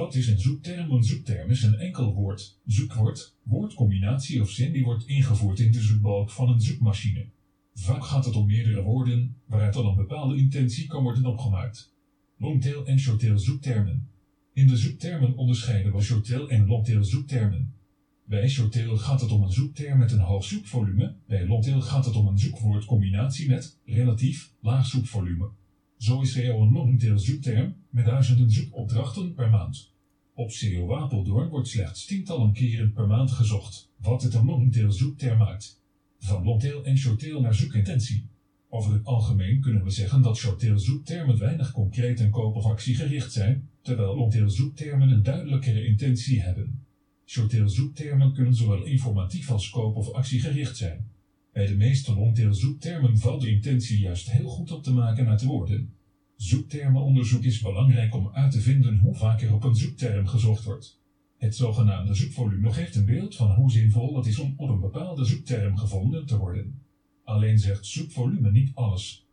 Wat is een zoekterm? Een zoekterm is een enkel woord, zoekwoord, woordcombinatie of zin die wordt ingevoerd in de zoekbalk van een zoekmachine. Vaak gaat het om meerdere woorden, waaruit dan een bepaalde intentie kan worden opgemaakt. Longtail en shorttail zoektermen. In de zoektermen onderscheiden we shorttail en longtail zoektermen. Bij shorttail gaat het om een zoekterm met een hoog zoekvolume, bij longtail gaat het om een zoekwoordcombinatie met relatief laag zoekvolume. Zo is een longtail zoekterm met duizenden zoekopdrachten per maand. Op CO Apeldoorn wordt slechts tientallen keren per maand gezocht, wat het een longtail zoekterm maakt. Van longtail en shorttail naar zoekintentie. Over het algemeen kunnen we zeggen dat shorttail zoektermen weinig concreet en koop- of actiegericht zijn, terwijl longtail zoektermen een duidelijkere intentie hebben. Shorttail zoektermen kunnen zowel informatief als koop- of actiegericht zijn. Bij de meeste longtail zoektermen valt de intentie juist heel goed op te maken uit de woorden. Zoektermenonderzoek is belangrijk om uit te vinden hoe vaak er op een zoekterm gezocht wordt. Het zogenaamde zoekvolume geeft een beeld van hoe zinvol het is om op een bepaalde zoekterm gevonden te worden. Alleen zegt zoekvolume niet alles.